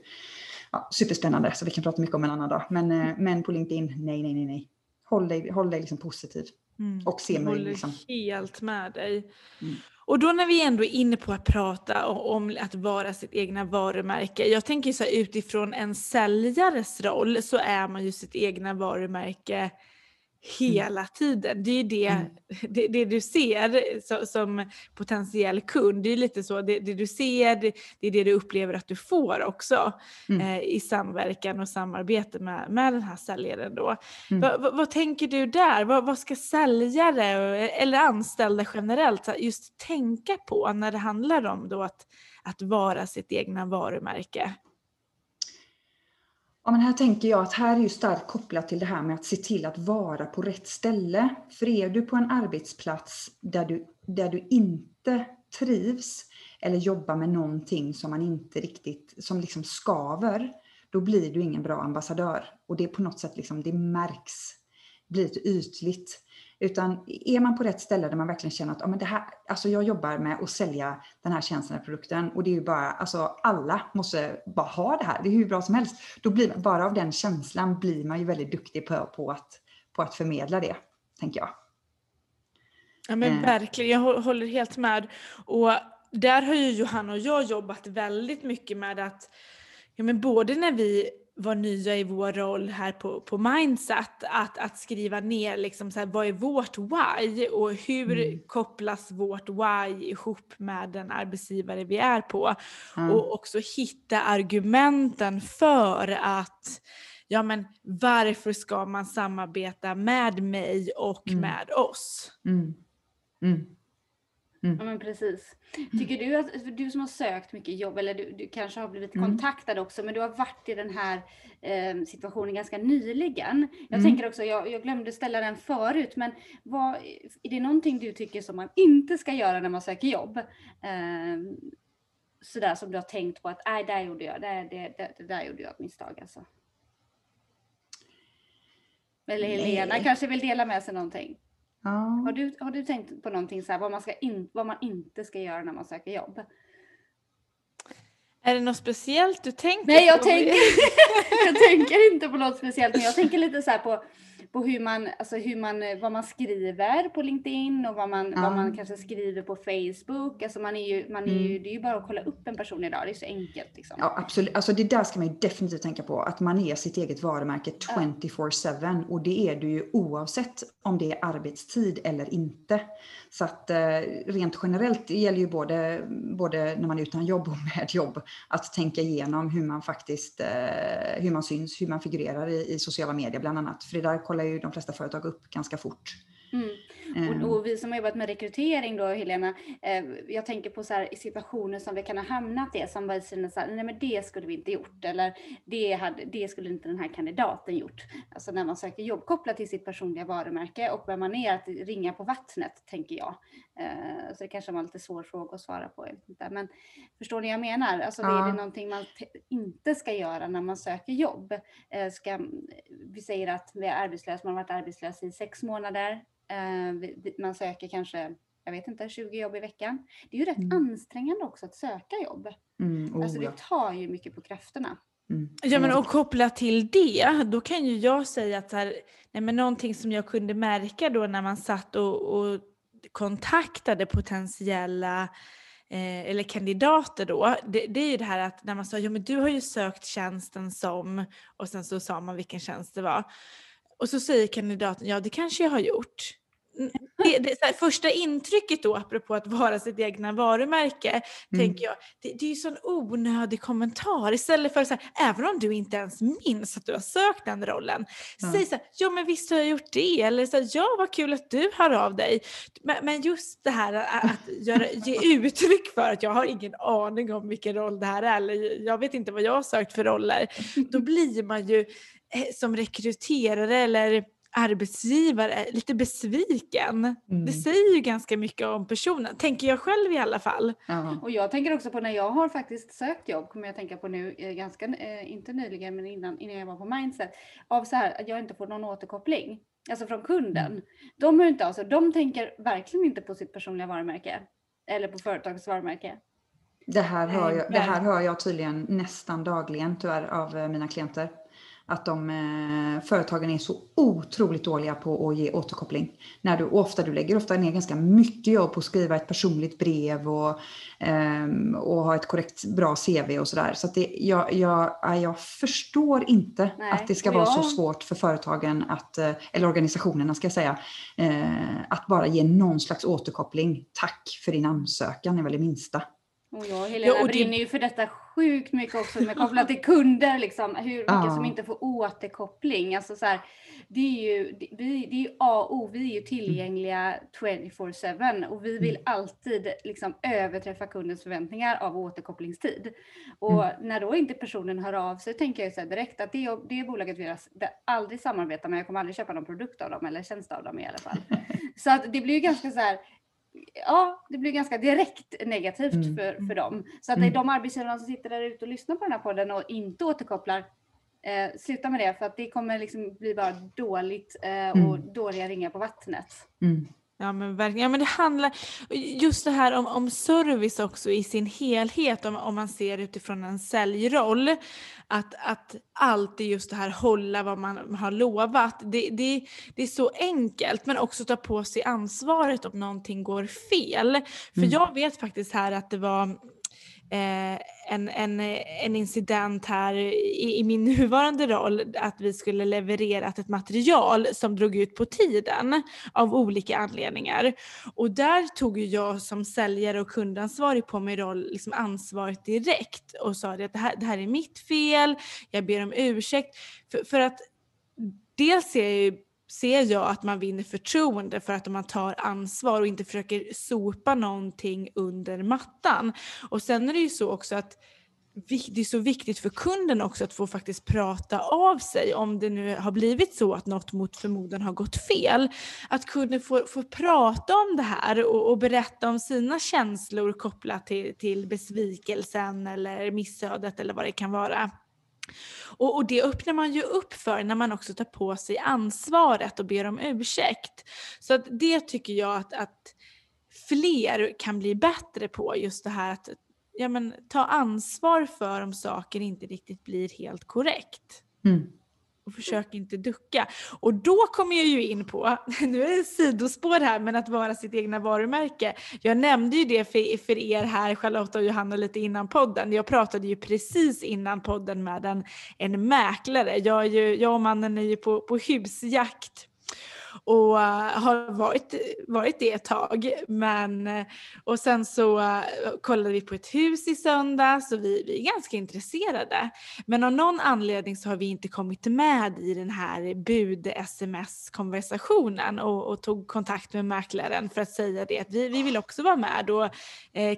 ja, superspännande så vi kan prata mycket om en annan dag. Men, men på LinkedIn, nej, nej, nej, nej håll dig, håll dig liksom positiv. Mm. Och se mig. Liksom. helt med dig. Mm. Och då när vi ändå är inne på att prata om att vara sitt egna varumärke. Jag tänker så här, utifrån en säljares roll så är man ju sitt egna varumärke. Hela tiden. Det är det, mm. [LAUGHS] det, det, du ser så, som potentiell kund. Det är lite så, det, det du ser, det, det, är det du upplever att du får också mm. eh, i samverkan och samarbete med, med den här säljaren. Då. Mm. Va, va, vad tänker du där? Va, vad ska säljare eller anställda generellt just tänka på när det handlar om då att, att vara sitt egna varumärke? Ja, men här tänker jag att här är ju starkt kopplat till det här med att se till att vara på rätt ställe. För är du på en arbetsplats där du, där du inte trivs eller jobbar med någonting som man inte riktigt, som liksom skaver, då blir du ingen bra ambassadör. Och det är på något sätt liksom, det märks, blir lite ytligt. Utan är man på rätt ställe där man verkligen känner att ja, men det här, alltså jag jobbar med att sälja den här tjänsten eller produkten och det är ju bara, alltså alla måste bara ha det här, det är hur bra som helst. Då blir man, bara av den känslan blir man ju väldigt duktig på, på, att, på att förmedla det, tänker jag. Ja men eh. verkligen, jag håller helt med. Och där har ju Johanna och jag jobbat väldigt mycket med att, ja men både när vi var nya i vår roll här på, på Mindset, att, att skriva ner liksom så här, vad är vårt why och hur mm. kopplas vårt why ihop med den arbetsgivare vi är på. Mm. Och också hitta argumenten för att ja men varför ska man samarbeta med mig och mm. med oss? Mm. Ja men precis. Tycker du att, du som har sökt mycket jobb, eller du, du kanske har blivit mm. kontaktad också, men du har varit i den här eh, situationen ganska nyligen. Jag mm. tänker också, jag, jag, glömde ställa den förut, men vad, är det någonting du tycker som man inte ska göra när man söker jobb? Eh, sådär som du har tänkt på att, nej, där gjorde jag, det, det, det där gjorde jag ett misstag alltså. Eller Helena nej. kanske vill dela med sig någonting? Ja. Har, du, har du tänkt på någonting så här, vad, man ska in, vad man inte ska göra när man söker jobb? Är det något speciellt du tänker Nej, jag på? Tänker, [LAUGHS] jag tänker inte på något speciellt, men jag tänker lite så på på hur man, alltså hur man, vad man skriver på LinkedIn och vad man, Ja. vad man kanske skriver på Facebook. Alltså man är ju, man är ju, Mm. det är ju bara att kolla upp en person idag. Det är så enkelt liksom. Ja, absolut. Alltså det där ska man ju definitivt tänka på. Att man är sitt eget varumärke 24-7. Och det är du ju oavsett om det är arbetstid eller inte. Så att eh, rent generellt, det gäller ju både, både när man är utan jobb och med jobb, att tänka igenom hur man faktiskt, eh, hur man syns, hur man figurerar i, i sociala medier bland annat. För det där kollar ju de flesta företag upp ganska fort. Mm. Och, och vi som har jobbat med rekrytering då Helena, eh, jag tänker på så här, situationer som vi kan ha hamnat i som känner så här, nej men det skulle vi inte gjort eller det, hade, det skulle inte den här kandidaten gjort. Alltså när man söker jobb kopplat till sitt personliga varumärke och vem man är, att ringa på vattnet tänker jag. Eh, så det kanske var en lite svår fråga att svara på. Men förstår ni vad jag menar? Alltså är Ja. det någonting man te- inte ska göra när man söker jobb? Eh, ska, vi säger att vi är arbetslösa, man har varit arbetslös i sex månader. Eh, man söker kanske, jag vet inte, 20 jobb i veckan. Det är ju rätt Mm. ansträngande också att söka jobb. Mm, oh, Alltså det tar ju mycket på krafterna. Mm. Ja men Mm. och kopplat till det, då kan ju jag säga att så här, nej, men någonting som jag kunde märka då när man satt och, och kontaktade potentiella eh, eller kandidater då, det, det är ju det här att när man sa ja men du har ju sökt tjänsten som och sen så sa man vilken tjänst det var. Och så säger kandidaten ja det kanske jag har gjort. Mm, Det, det, här, första intrycket då apropå att vara sitt egna varumärke Mm. tänker jag, det, det är ju sån onödig kommentar. Istället för så här, även om du inte ens minns att du har sökt den rollen, Ja. säg så här, ja men visst har jag gjort det, eller så här, ja vad kul att du hör av dig. Men, men just det här att, att göra, ge uttryck för att jag har ingen aning om vilken roll det här är, eller jag vet inte vad jag har sökt för roller, då blir man ju som rekryterare eller arbetsgivare lite besviken. Mm. Det säger ju ganska mycket om personen, tänker jag själv i alla fall. Ja. Och jag tänker också på när jag har faktiskt sökt jobb, kommer jag tänka på nu, eh, ganska, eh, inte nyligen men innan, innan jag var på Mindset, av så här att jag inte får någon återkoppling. Alltså från kunden. Mm. De, är inte, alltså, de tänker verkligen inte på sitt personliga varumärke. Eller på företagets varumärke. Det här, hör jag, det här hör jag tydligen nästan dagligen tyvärr av eh, mina klienter. Att de eh, företagen är så otroligt dåliga på att ge återkoppling. När du, ofta, du lägger ofta ner ganska mycket jobb på att skriva ett personligt brev och, ehm, och ha ett korrekt bra CV och sådär. Så att det, jag, jag, ja, jag förstår inte Nej, att det ska vara så svårt för företagen, att, eh, eller organisationerna ska jag säga, eh, att bara ge någon slags återkoppling. Tack för din ansökan är väl det minsta. Och jag och Helena Ja, och det- brinner ju för detta sjukt mycket också med kopplat till kunder. Liksom, hur mycket Ja. som inte får återkoppling. Alltså, så här, det, är ju, det, vi, det är ju A och O. Vi är ju tillgängliga 24-7 och vi vill Mm. alltid liksom, överträffa kundens förväntningar av återkopplingstid. Och Mm. när då inte personen hör av sig tänker jag så direkt att det, det bolaget vill jag aldrig samarbeta med. Jag kommer aldrig köpa någon produkt av dem eller tjänst av dem i alla fall. [LAUGHS] Så att det blir ju ganska så här ja, det blir ganska direkt negativt Mm. för, för dem. Så att det är Mm. de arbetsgivarna som sitter där ute och lyssnar på den här podden och inte återkopplar, eh, sluta med det för att det kommer liksom bli bara dåligt eh, och Mm. dåliga ringar på vattnet. Mm. Ja men verkligen. Ja, men det handlar just det här om, om service också i sin helhet om, om man ser utifrån en säljroll. Att, att alltid just det här hålla vad man har lovat. Det, det, det är så enkelt men också ta på sig ansvaret om någonting går fel. För Mm. jag vet faktiskt här att det var Eh, en, en, en incident här i, i min [LAUGHS] nuvarande roll att vi skulle leverera ett material som drog ut på tiden av olika anledningar. Och där tog jag som säljare och kundansvarig på mig roll, liksom ansvaret direkt och sa att det här, det här är mitt fel, jag ber om ursäkt. För, för att dels ser jag, ju, ser jag att man vinner förtroende för att man tar ansvar och inte försöker sopa någonting under mattan. Och sen är det ju så också att det är så viktigt för kunden också att få faktiskt prata av sig om det nu har blivit så att något mot förmodan har gått fel. Att kunden får, får prata om det här och, och berätta om sina känslor kopplat till, till besvikelsen eller missödet eller vad det kan vara. Och, och det öppnar man ju upp för när man också tar på sig ansvaret och ber om ursäkt. Så att det tycker jag att, att fler kan bli bättre på, just det här att ja, men, ta ansvar för om saker inte riktigt blir helt korrekt. Mm och försök inte ducka. Och då kommer jag ju in på, [LAUGHS] nu är det sidospår här, men att vara sitt egna varumärke. Jag nämnde ju det för, för er här, Charlotta och Johanna, lite innan podden. Jag pratade ju precis innan podden med en, en mäklare. Jag, är ju, jag och mannen är ju på, på husjakt och eh, har varit, varit det ett tag. Men, eh, och sen så eh, kollade vi på ett hus i söndags och vi, vi är ganska intresserade. Men av någon anledning så har vi inte kommit med i den här bud-sms-konversationen och, och, tog kontakt med mäklaren för att säga det att vi, vi vill också vara med och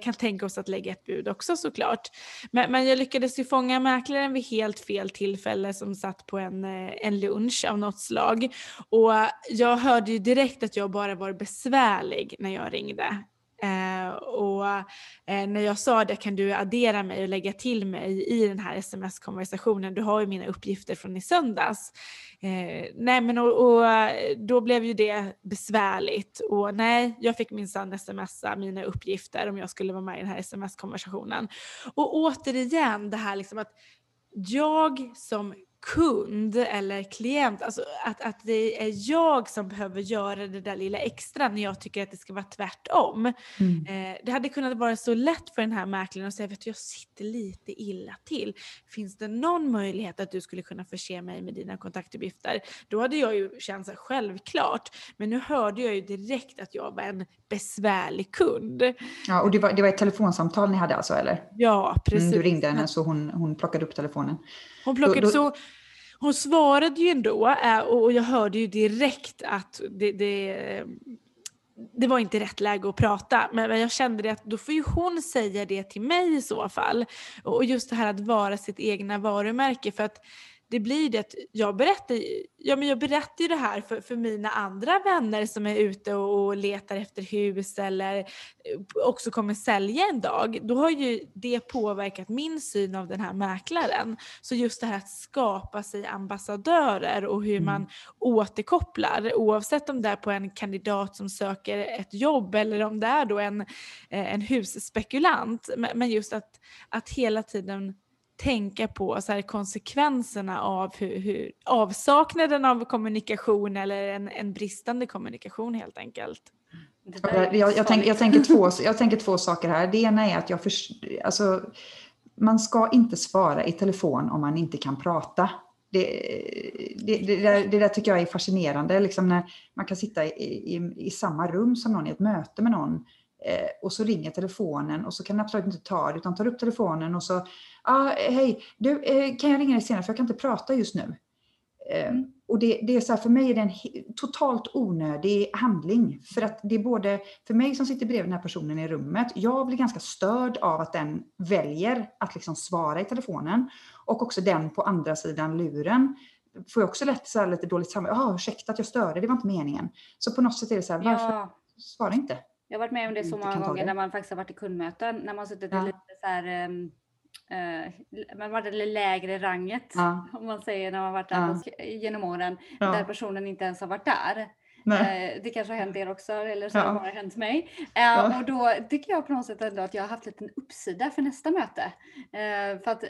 kan tänka oss att lägga ett bud också såklart. Men, men jag lyckades ju fånga mäklaren vid helt fel tillfälle som satt på en, en lunch av något slag. Och jag jag hörde ju direkt att jag bara var besvärlig när jag ringde. Eh, och eh, när jag sa det kan du addera mig och lägga till mig i den här sms-konversationen. Du har ju mina uppgifter från i söndags. Eh, nej men och, och, då blev ju det besvärligt och nej, jag fick minsann smsa mina uppgifter om jag skulle vara med i den här sms-konversationen. Och återigen det här liksom att jag som kund eller klient, alltså att, att det är jag som behöver göra det där lilla extra när jag tycker att det ska vara tvärtom. Mm. Eh, det hade kunnat vara så lätt för den här mäklaren att säga att jag sitter lite illa till. Finns det någon möjlighet att du skulle kunna förse mig med dina kontaktuppgifter? Då hade jag ju känt så självklart. Men nu hörde jag ju direkt att jag var en besvärlig kund. Ja, och det var, det var ett telefonsamtal ni hade alltså eller? Ja, precis. Mm, du ringde henne så hon, hon plockade upp telefonen. Hon plockade, då, så hon svarade ju ändå eh, och jag hörde ju direkt att det, det, det var inte rätt läge att prata. Men jag kände det att då får ju hon säga det till mig i så fall. Och just det här att vara sitt egna varumärke. För att det blir det att jag berättar, ja, men jag berättar ju det här för, för mina andra vänner som är ute och, och letar efter hus eller eh, också kommer sälja en dag. Då har ju det påverkat min syn av den här mäklaren. Så just det här att skapa sig ambassadörer och hur mm. man återkopplar oavsett om det är på en kandidat som söker ett jobb eller om det är då en, eh, en husspekulant. Men just att, att hela tiden tänka på så här, konsekvenserna av hur, hur, avsaknaden av kommunikation eller en, en bristande kommunikation helt enkelt. Jag, jag, tänk, jag, tänker två, [LAUGHS] jag tänker två saker här. Det ena är att jag för, alltså, man ska inte svara i telefon om man inte kan prata. Det, det, det, där, det där tycker jag är fascinerande, liksom när man kan sitta i, i, i samma rum som någon i ett möte med någon eh, och så ringer telefonen och så kan den absolut inte ta det utan tar upp telefonen och så ah, hej, du, eh, kan jag ringa dig senare för jag kan inte prata just nu. Mm. Och det, det, är så här, för mig är det en totalt onödig handling. För att det är både, för mig som sitter bredvid den här personen i rummet, jag blir ganska störd av att den väljer att liksom svara i telefonen. Och också den på andra sidan luren får jag också lätt så lite dåligt samvete. Ja, ursäkta att jag störde, det var inte meningen. Så på något sätt är det så här, varför ja. svara inte? Jag har varit med om det så många gånger när man faktiskt har varit i kundmöten, när man suttit ja. lite så här um man varit det lägre ranget ja. [LAUGHS] om man säger när man varit där ja. genom åren ja. där personen inte ens har varit där. Eh, det kanske har hänt er också eller så ja. har det hänt mig. Eh, och då tycker jag på något sätt ändå att jag har haft en uppsida för nästa möte. Eh, för att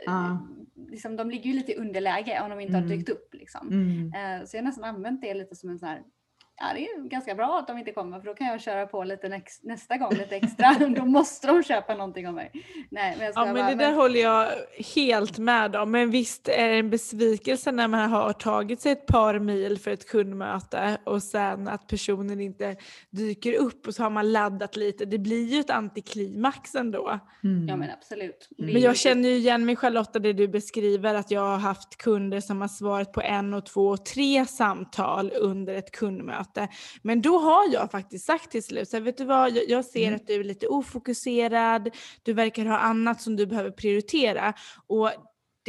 liksom, de ligger ju lite i underläge om de inte mm. har dykt upp. Liksom. Mm. Eh, så jag har nästan använt det lite som en sån här ja, det är ganska bra att de inte kommer för då kan jag köra på lite nästa gång lite extra. [LAUGHS] då måste de köpa någonting av mig. Nej, men ja, men bara, det där håller jag helt med om. Men visst är det en besvikelse när man har tagit sig ett par mil för ett kundmöte och sen att personen inte dyker upp och så har man laddat lite. Det blir ju ett antiklimax ändå. Mm. Ja men absolut. Men jag känner ju igen mig Charlotta det du beskriver att jag har haft kunder som har svarat på en och två och tre samtal under ett kundmöte möte. Men då har jag faktiskt sagt till slut, så här, vet du vad, jag, jag ser mm. att du är lite ofokuserad, du verkar ha annat som du behöver prioritera. Och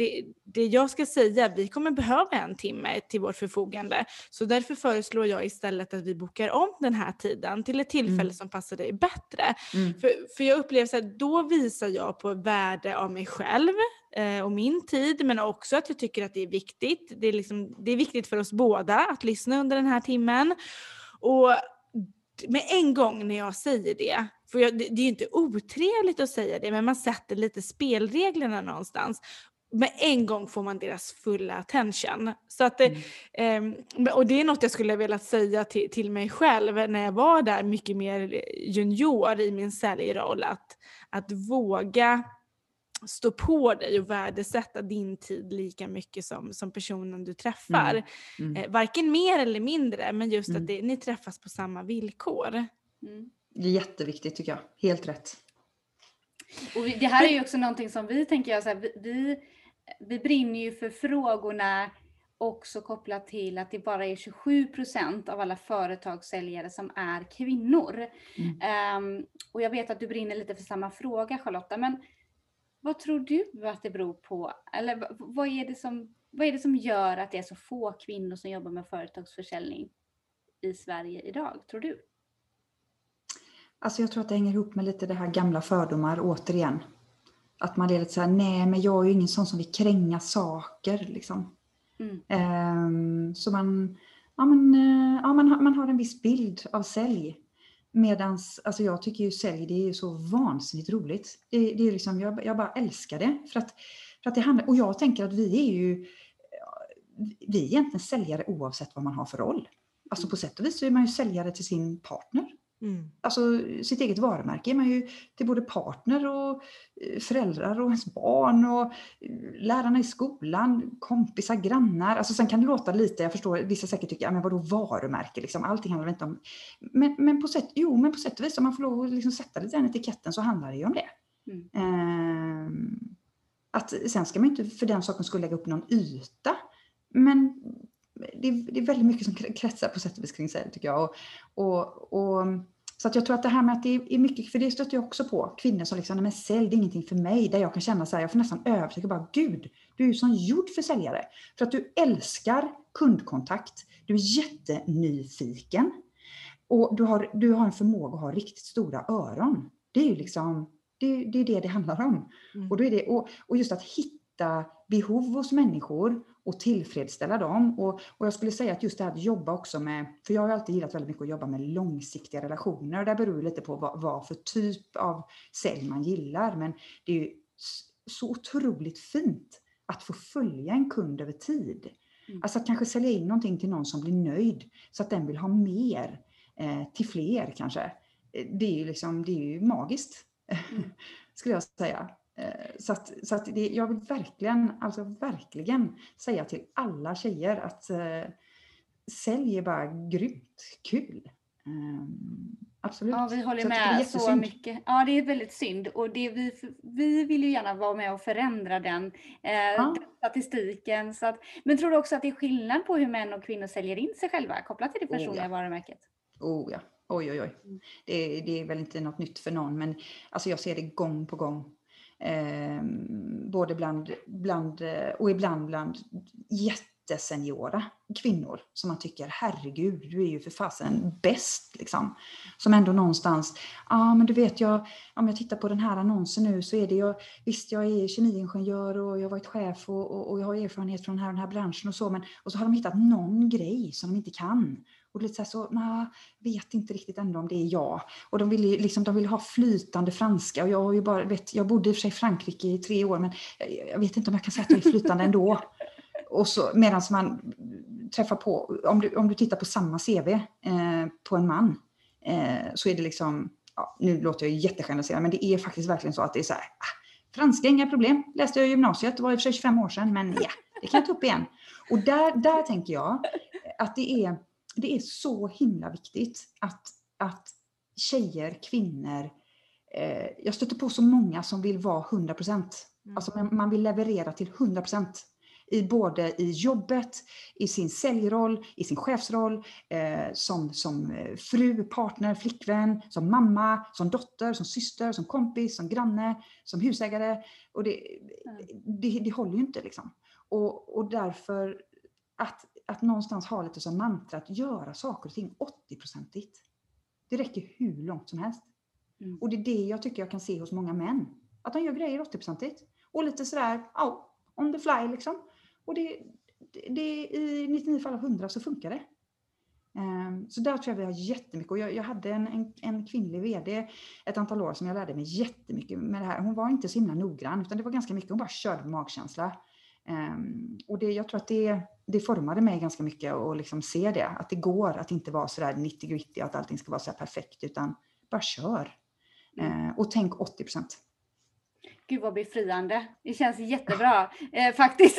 det, det, jag ska säga, vi kommer behöva en timme till vårt förfogande. Så därför föreslår jag istället att vi bokar om den här tiden till ett tillfälle mm. som passar dig bättre. Mm. För, för jag upplever att då visar jag på värde av mig själv eh, och min tid men också att jag tycker att det är viktigt. Det är, liksom, det är viktigt för oss båda att lyssna under den här timmen. Och med en gång när jag säger det, för jag, det, det är ju inte otrevligt att säga det, men man sätter lite spelreglerna någonstans. Med en gång får man deras fulla attention. Så att, mm. eh, och det är något jag skulle vilja säga till, till mig själv när jag var där mycket mer junior i min säljroll. Att, att våga stå på dig och värdesätta din tid lika mycket som, som personen du träffar. Mm. Mm. Eh, varken mer eller mindre, men just mm. att det, ni träffas på samma villkor. Mm. Det är jätteviktigt tycker jag. Helt rätt. Och det här är ju också någonting som vi tänker jag, så här, vi, vi brinner ju för frågorna också kopplat till att det bara är 27 procent av alla företagssäljare som är kvinnor. Mm. Um, och jag vet att du brinner lite för samma fråga Charlotta, men vad tror du att det beror på? Eller vad är det som, vad är det som gör att det är så få kvinnor som jobbar med företagsförsäljning i Sverige idag, tror du? Alltså jag tror att det hänger ihop med lite det här gamla fördomar återigen. Att man är lite såhär, nej men jag är ju ingen sån som vill kränga saker liksom. Mm. Um, så man, ja, men, uh, ja, man, man har en viss bild av sälj. Medans, alltså jag tycker ju sälj, det är så vansinnigt roligt. Det, det är liksom, jag, jag bara älskar det. För att, för att det handlar, och jag tänker att vi är ju, vi är egentligen säljare oavsett vad man har för roll. Alltså på sätt och vis så är man ju säljare till sin partner. Mm. Alltså sitt eget varumärke är man ju till både partner och eh, föräldrar och ens barn och eh, lärarna i skolan, kompisar, grannar. Alltså sen kan det låta lite, jag förstår, vissa säkert tycker, ja men vadå varumärke liksom, allting handlar inte om... Men, men, på, sätt, jo, men på sätt och vis, om man får lov att liksom sätta lite den etiketten så handlar det ju om det. Mm. Eh, att, sen ska man inte för den saken skulle lägga upp någon yta. Men det är, det är väldigt mycket som kretsar på sätt och vis kring sig tycker jag. Och, och, och, så att jag tror att det här med att det är mycket, för det stöter jag också på, kvinnor som liksom, men sälj det är ingenting för mig, där jag kan känna så här, jag får nästan övertyga bara, gud, du är ju som gjord för säljare. För att du älskar kundkontakt, du är jättenyfiken och du har, du har en förmåga att ha riktigt stora öron. Det är ju liksom, det, det är det det handlar om. Mm. Och, då är det, och, och just att hitta behov hos människor och tillfredsställa dem. Och, och jag skulle säga att just det här att jobba också med, för jag har alltid gillat väldigt mycket att jobba med långsiktiga relationer. Det beror lite på vad, vad för typ av sälj man gillar. Men det är ju så otroligt fint att få följa en kund över tid. Mm. Alltså att kanske sälja in någonting till någon som blir nöjd så att den vill ha mer eh, till fler kanske. Eh, det är ju liksom, det är ju magiskt. Mm. [LAUGHS] skulle jag säga. Eh, så att, så att det, jag vill verkligen, alltså verkligen säga till alla tjejer att eh, sälj är bara grymt kul. Um, absolut. Ja, vi håller så med så mycket. Ja, det är väldigt synd och det, vi, vi vill ju gärna vara med och förändra den, eh, ja. den statistiken. Så att, men tror du också att det är skillnad på hur män och kvinnor säljer in sig själva kopplat till det personliga oh, ja. varumärket? Oh ja, oj oj oj. Mm. Det, det, är väl inte något nytt för någon men alltså jag ser det gång på gång. Eh, både bland, bland, eh, och ibland bland jätteseniora kvinnor som man tycker, herregud, du är ju för fasen bäst liksom. Som ändå någonstans, ja ah, men du vet jag, om jag tittar på den här annonsen nu så är det jag, visst jag är kemiingenjör och jag har varit chef och, och, och jag har erfarenhet från den här, den här branschen och så, men och så har de hittat någon grej som de inte kan. Och lite så, här, så nah, vet inte riktigt ändå om det är jag. Och de ville, liksom, de ville ha flytande franska. Och jag, har ju bara, vet, jag bodde i och för sig i Frankrike i tre år, men jag, jag vet inte om jag kan säga att jag är flytande ändå. Och så, medan man träffar på, om du, om du tittar på samma CV eh, på en man, eh, så är det liksom, ja, nu låter jag jättegeneraliserad, men det är faktiskt verkligen så att det är så här, ah, franska inga problem, läste jag i gymnasiet, det var i och för sig 25 år sedan, men ja, det kan jag ta upp igen. Och där, där tänker jag att det är det är så himla viktigt att, att tjejer, kvinnor, eh, jag stöter på så många som vill vara 100 procent. Mm. Alltså man vill leverera till 100 procent. I både i jobbet, i sin säljroll, i sin chefsroll, eh, som, som eh, fru, partner, flickvän, som mamma, som dotter, som syster, som kompis, som granne, som husägare. Och det, mm. det, det håller ju inte liksom. Och, och därför att att någonstans ha lite som mantra att göra saker och ting 80-procentigt. Det räcker hur långt som helst. Mm. Och det är det jag tycker jag kan se hos många män. Att de gör grejer 80-procentigt. Och lite sådär, ja, on the fly liksom. Och det, det, det, i 99 fall av 100 så funkar det. Ehm, så där tror jag vi har jättemycket. Och jag, jag hade en, en, en, kvinnlig VD ett antal år som jag lärde mig jättemycket med det här. Hon var inte så himla noggrann utan det var ganska mycket, hon bara körde på magkänsla. Um, och det, jag tror att det, det formade mig ganska mycket att liksom se det, att det går att inte vara sådär 90 gritty att allting ska vara så perfekt utan bara kör. Mm. Uh, och tänk 80 procent. Gud vad befriande. Det känns jättebra eh, faktiskt.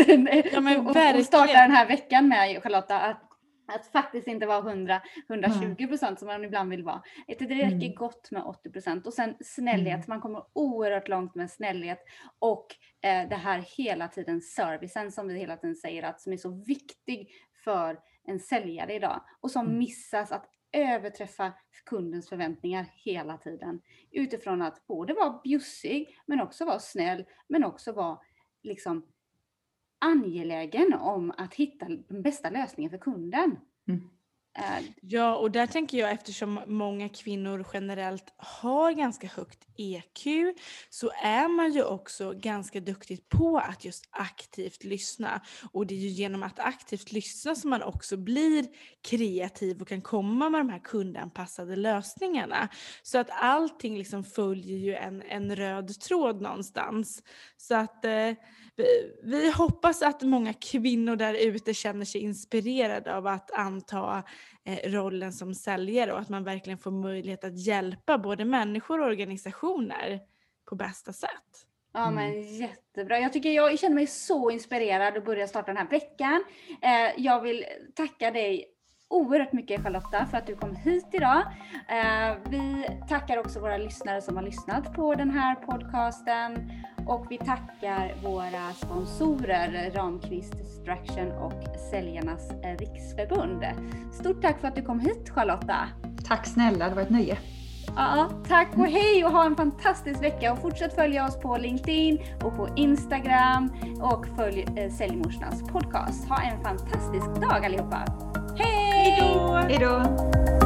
Ja, men att starta den här veckan med Charlotta. Att att faktiskt inte vara 100, 120 procent som man ibland vill vara. Det räcker mm. gott med 80 procent. Och sen snällhet, mm. man kommer oerhört långt med snällhet. Och eh, det här hela tiden servicen som vi hela tiden säger att som är så viktig för en säljare idag. Och som mm. missas att överträffa kundens förväntningar hela tiden. Utifrån att både vara bjussig men också vara snäll men också vara liksom angelägen om att hitta den bästa lösningen för kunden. Mm. Ja, och där tänker jag eftersom många kvinnor generellt har ganska högt EQ så är man ju också ganska duktig på att just aktivt lyssna. Och det är ju genom att aktivt lyssna som man också blir kreativ och kan komma med de här kundanpassade lösningarna. Så att allting liksom följer ju en, en röd tråd någonstans. Så att eh, vi, vi hoppas att många kvinnor där ute känner sig inspirerade av att anta rollen som säljare och att man verkligen får möjlighet att hjälpa både människor och organisationer på bästa sätt. Ja mm. men jättebra. Jag tycker jag känner mig så inspirerad att börja starta den här veckan. Eh, jag vill tacka dig oerhört mycket Charlotta för att du kom hit idag. Eh, vi tackar också våra lyssnare som har lyssnat på den här podcasten och vi tackar våra sponsorer Ramqvist Distraction och Säljarnas riksförbund. Stort tack för att du kom hit Charlotta. Tack snälla, det var ett nöje. Ja, tack och hej och ha en fantastisk vecka och fortsätt följa oss på LinkedIn och på Instagram och följ eh, Säljmorsornas podcast. Ha en fantastisk dag allihopa. Hej! Hej då!